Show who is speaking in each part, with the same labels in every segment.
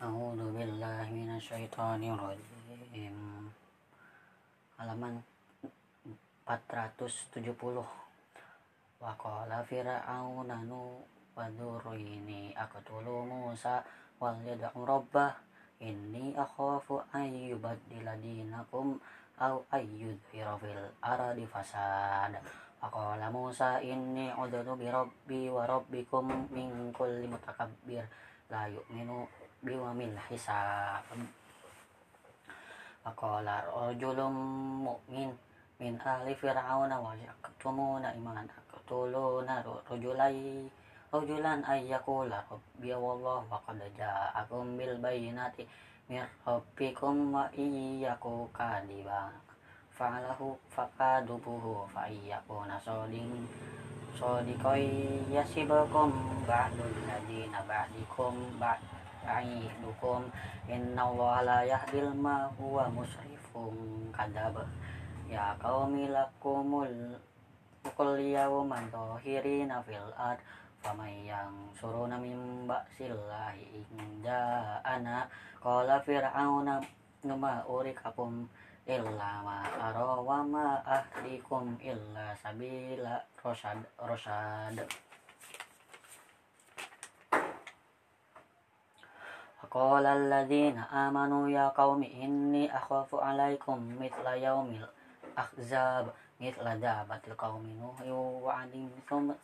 Speaker 1: A'udzu billahi minasyaitonir rajim. Halaman 470. Wa qala fir'auna nu wadurrini aqtulu Musa wal yad'u rabbah inni akhafu an yubaddila dinakum aw ayyudhira fil ardi fasad. Aqala Musa inni udhu bi rabbi wa rabbikum min kulli mutakabbir la yu'minu biwamil hisab. Aqala rajulun mu'min min ahli fir'auna wa yaktumuna iman aqtuluna rajulai rajulan ayyakula rabbi wallahu wa qad ja'akum bil bayyinati mir rabbikum wa iyyaku kadiba fa'alahu faqadubuhu fa iyyakuna soding sodikoi yasibakum ba'dul ladina ba'dikum ba'd ya'idukum inna Allah la yahdil ma huwa musrifun kadab ya qaumi lakumul kul yawman dhahirina fil ard. Faman yang suruna min ba'sillahi inda ana qala fir'auna numa urikakum illa ma ara wa ma ahdikum illa sabila rosad rosad قال الذين آمنوا يا قوم إني أخاف عليكم مثل يوم الأحزاب مثل دابة القوم نوح وعد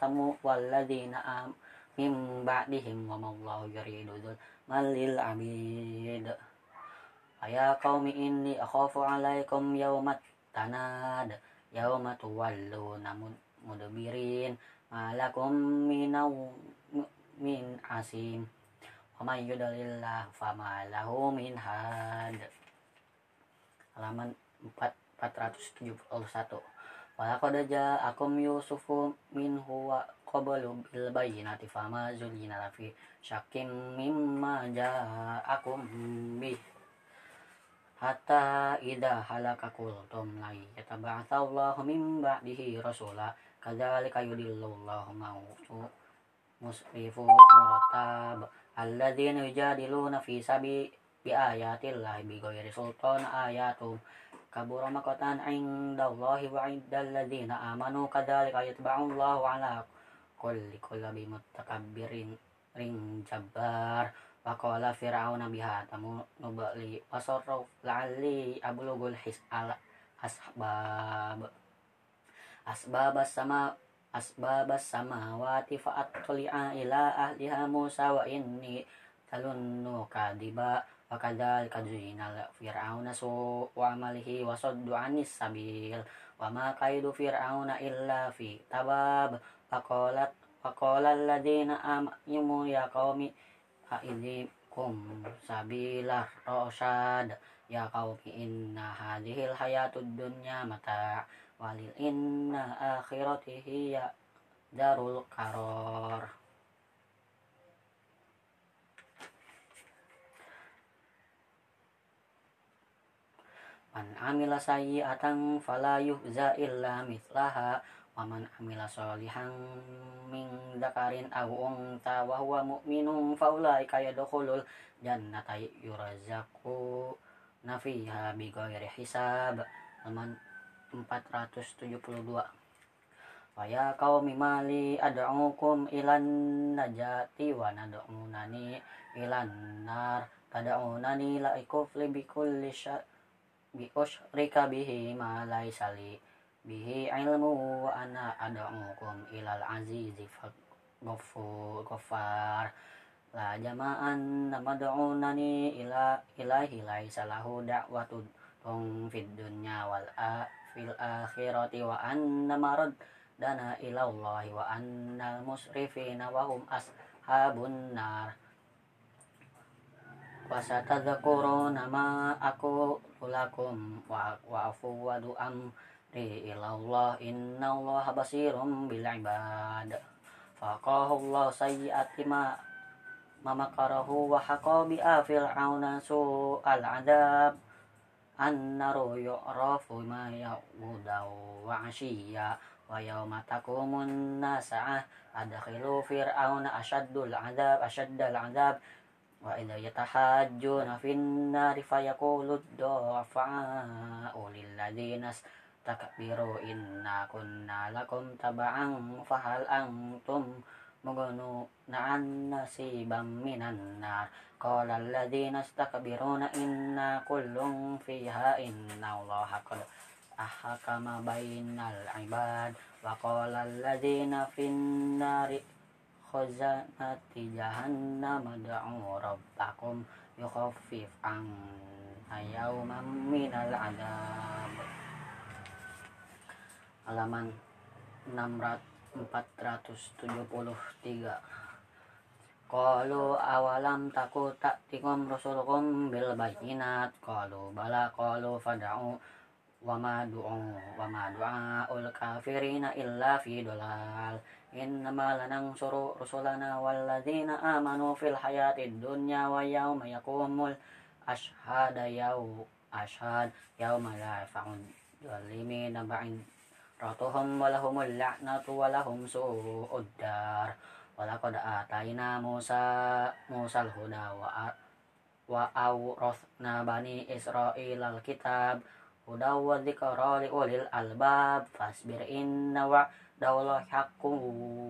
Speaker 1: ثمود والذين آمنوا من بعدهم وما الله يريد ظلما للعبيد يا قوم إني أخاف عليكم يوم التناد يوم تولون مدبرين ما لكم من من عسيم ومن yudalillah fama lahu min had halaman 471 Walaqad ja'akum Yusufu min huwa qablu bil bayyinati fama zulina fi syakim mimma ja'akum bih hatta idha halaka kultum la yataba'athallahu min ba'dihi rasula kadzalika yudillullahu mautu musrifu muratab alladzina yujadiluna fi sabi bi ayatillahi bi ghairi sultan ayatum kabura maqatan indallahi wa indal ladzina amanu kadzalika yatba'ullahu ala kulli kulli mutakabbirin ring jabbar wa qala fir'auna biha tamu nubali wasarruf la'alli ablugul his al asbab asbab sama asbabas samawati fa'atli'a ila ahliha Musa wa inni talunnu kadiba wa kadzalika zuyina fir'auna su wa amalihi wa saddu anis sabil. Wa ma kaidu fir'auna illa fi tabab. Faqalat faqala alladziina amanu ya qaumi a'idikum sabila rasyad ya qaumi inna hadhil hayatud dunya mata' walil inna akhiratihi ya darul karor man amila sayyi'atan fala yuhza illa mithlaha wa man amila solihan min dakarin aw unta wa huwa mu'minun fa ulaika yadkhulul jannata yurazaqu nafiha bi ghairi hisab 472 Waya qaumi mali ad'ukum ilan najati wa nad'unani ilan nar. Tad'unani la ikufli bi kulli bi usyrika bihi ma laisa li bihi ilmu wa ana ad'ukum ilal azizi ghafar la jama'an namad'unani ila ilahi laisa lahu da'watu tung fid dunya wal a fil akhirati wa anna marad dana ilallahi wa annal musrifina wa hum ashabun nar. Wa satadzakuruna ma aku lakum wa wa'fu wa du'am ri ilallah innallaha basirum bil ibad. Faqahu Allah sayyiati ma mamakarahu wa haqa bi fir'auna su'al adab annaru yu'rafu ma ya'udaw wa ashiya wa yawma takumun nasa'ah adkhilu fir'auna ashaddul adab ashaddal adab wa idha yatahajjuna fin nari fayaqulu ad-du'afa'u lilladhina takbiru inna kunna lakum taba'an fahal antum مغنون عن نصيبا من النار قال الذين استكبرون إنا كل فيها إن الله قد أحكم بين العباد وقال الذين في النار khazanati jahannam ad'u rabbakum yukhaffif anna yawman minal adab halaman 473 Qalu awalam taku tak tikum rasulukum bil bayinat Qalu bala qalu fada'u wa ma du'u wa ma du'aul kafirina illa fi dolal Innama lanang suru rusulana walladzina amanu fil hayati dunya wa yawma yakumul ashhada yaw ashhad yawma la fa'un Zalimina بعيرتهم ولهم اللعنة ولهم سوء الدار ولقد آتينا موسى موسى الهدى وأورثنا بني إسرائيل الكتاب هدى وذكرى لأولي الألباب فاصبر إن وعد daulah hakku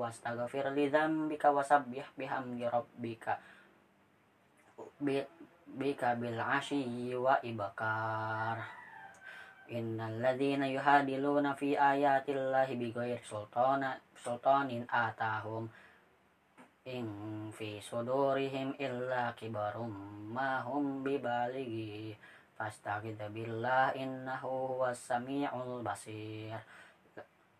Speaker 1: wastaghfir li dzambika wasabbih bihamdi rabbika bi bika bil asyi wa ibakar innal ladzina yuhadiluna fi ayatillahi bighairi sultana sultanin atahum in fi sudurihim illa kibarum ma hum bibalighi. Fastaghid billah innahu huwas samiul basir.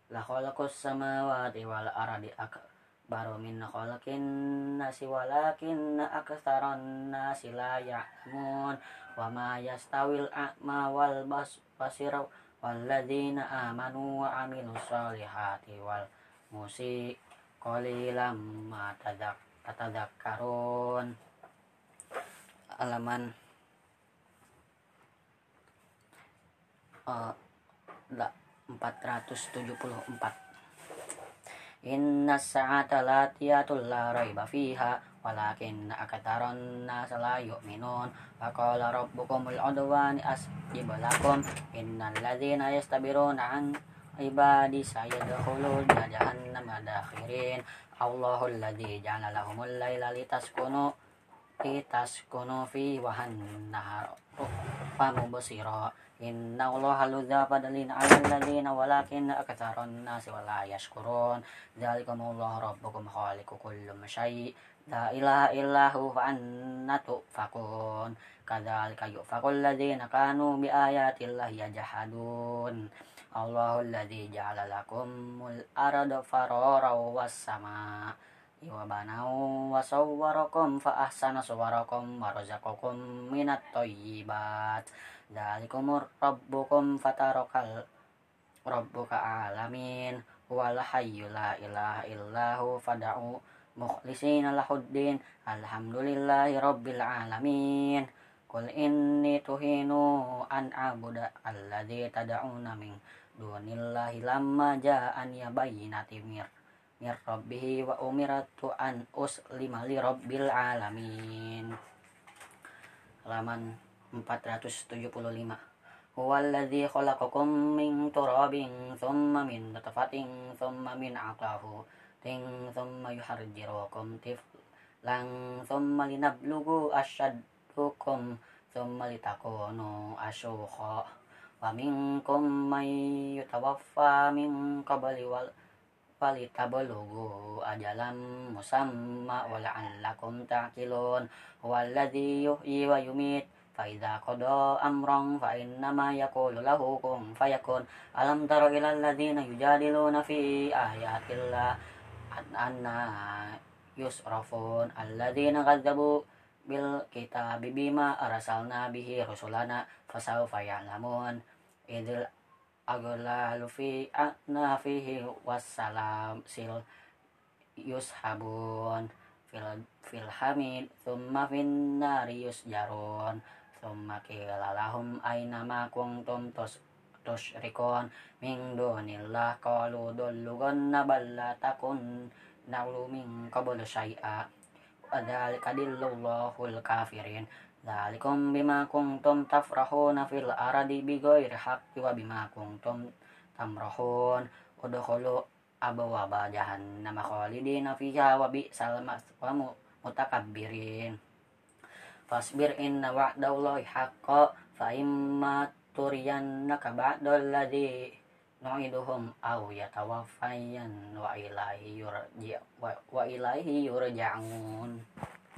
Speaker 1: La khalaqus samawati wal ardi akbaru min khalaqin nasi walakin aktsaran nasi la ya'lamun. Wa ma yastawil a'ma wal basir walladzina amanu wa amilus solihati wal musi qalilam ma tadzakkarun alaman uh, 474 Inna sa'ata latiyatul la raiba fiha walakin akataron nas la yu'minun wa qala rabbukumul udwani asjib lakum innal ladzina yastabiruna an ibadi sayadkhulun jahannama dakhirin. Allahul ladzi ja'ala lahumul laila litaskunu litaskunu fi wa nahar famubsira Inna Allah haludha padalin ala ladina walakin akatharon nasi wala yashkurun. Zalikum Allah rabbukum khaliku kullum syai. La ilaha illahu fa'anna tu'fakun. Kadhalika yu'fakul ladina kanu bi ayatillahi yajahadun Allahul ladzi ja'ala lakumul arda farara was sama wa banau wa sawwarakum fa ahsana suwarakum wa razaqakum minat thayyibat Dzalikumur rabbukum fatarokal rabbuka alamin. Wal hayyul la ilaha illahu fad'u mukhlisina lahuddin alhamdulillahi rabbil alamin. Qul inni tuhinu an abuda alladzi tad'una min dunillahi lamma ja'ani bayyinati mir mir rabbihi wa umiratu an uslima li rabbil alamin. Halaman 475 Huwallazi khalaqakum min turabin thumma min nutfatin thumma min aqlahu ting thumma yuharjirukum tiflan thumma linablugu asyaddukum thumma litakunu asyukha. Wa minkum may yutawaffa min qabli wal walitablugu ajalam musamma wa la'allakum ta'qilun huwallazi yuhyi wa yumit فإذا قضى أمرا فإنما يقول له كن فيكون ألم تر إلى الذين يجادلون في آيات الله أن يصرفون الذين كذبوا بالكتاب بما أرسلنا به رسلنا فسوف يعلمون إذ aghlalu fi aknafihi wassalam sil yushabun. Fil fil hamid thumma fin nari yusjarun. Thumma qila lahum aina ma kuntum tos tusyrikun. Min dunillah qalu dulluganna bal la takun na'lu min qabl syai'a. Wa dhalika dillallahul kafirin. Dzalikum bima kuntum tafrahuna fil ardi bighairi haqqi wa bima kuntum tamrahun. Udkhulu abwaaba jahannama khalidina fiha wa bi'sal maswa mutakabbirin fasbir inna wa'dallahi haqqo fa imma turiyannaka ba'dal ladzi nu'iduhum aw yatawaffayan wa ilaihi yurja wa, wa ilaihi yurja'un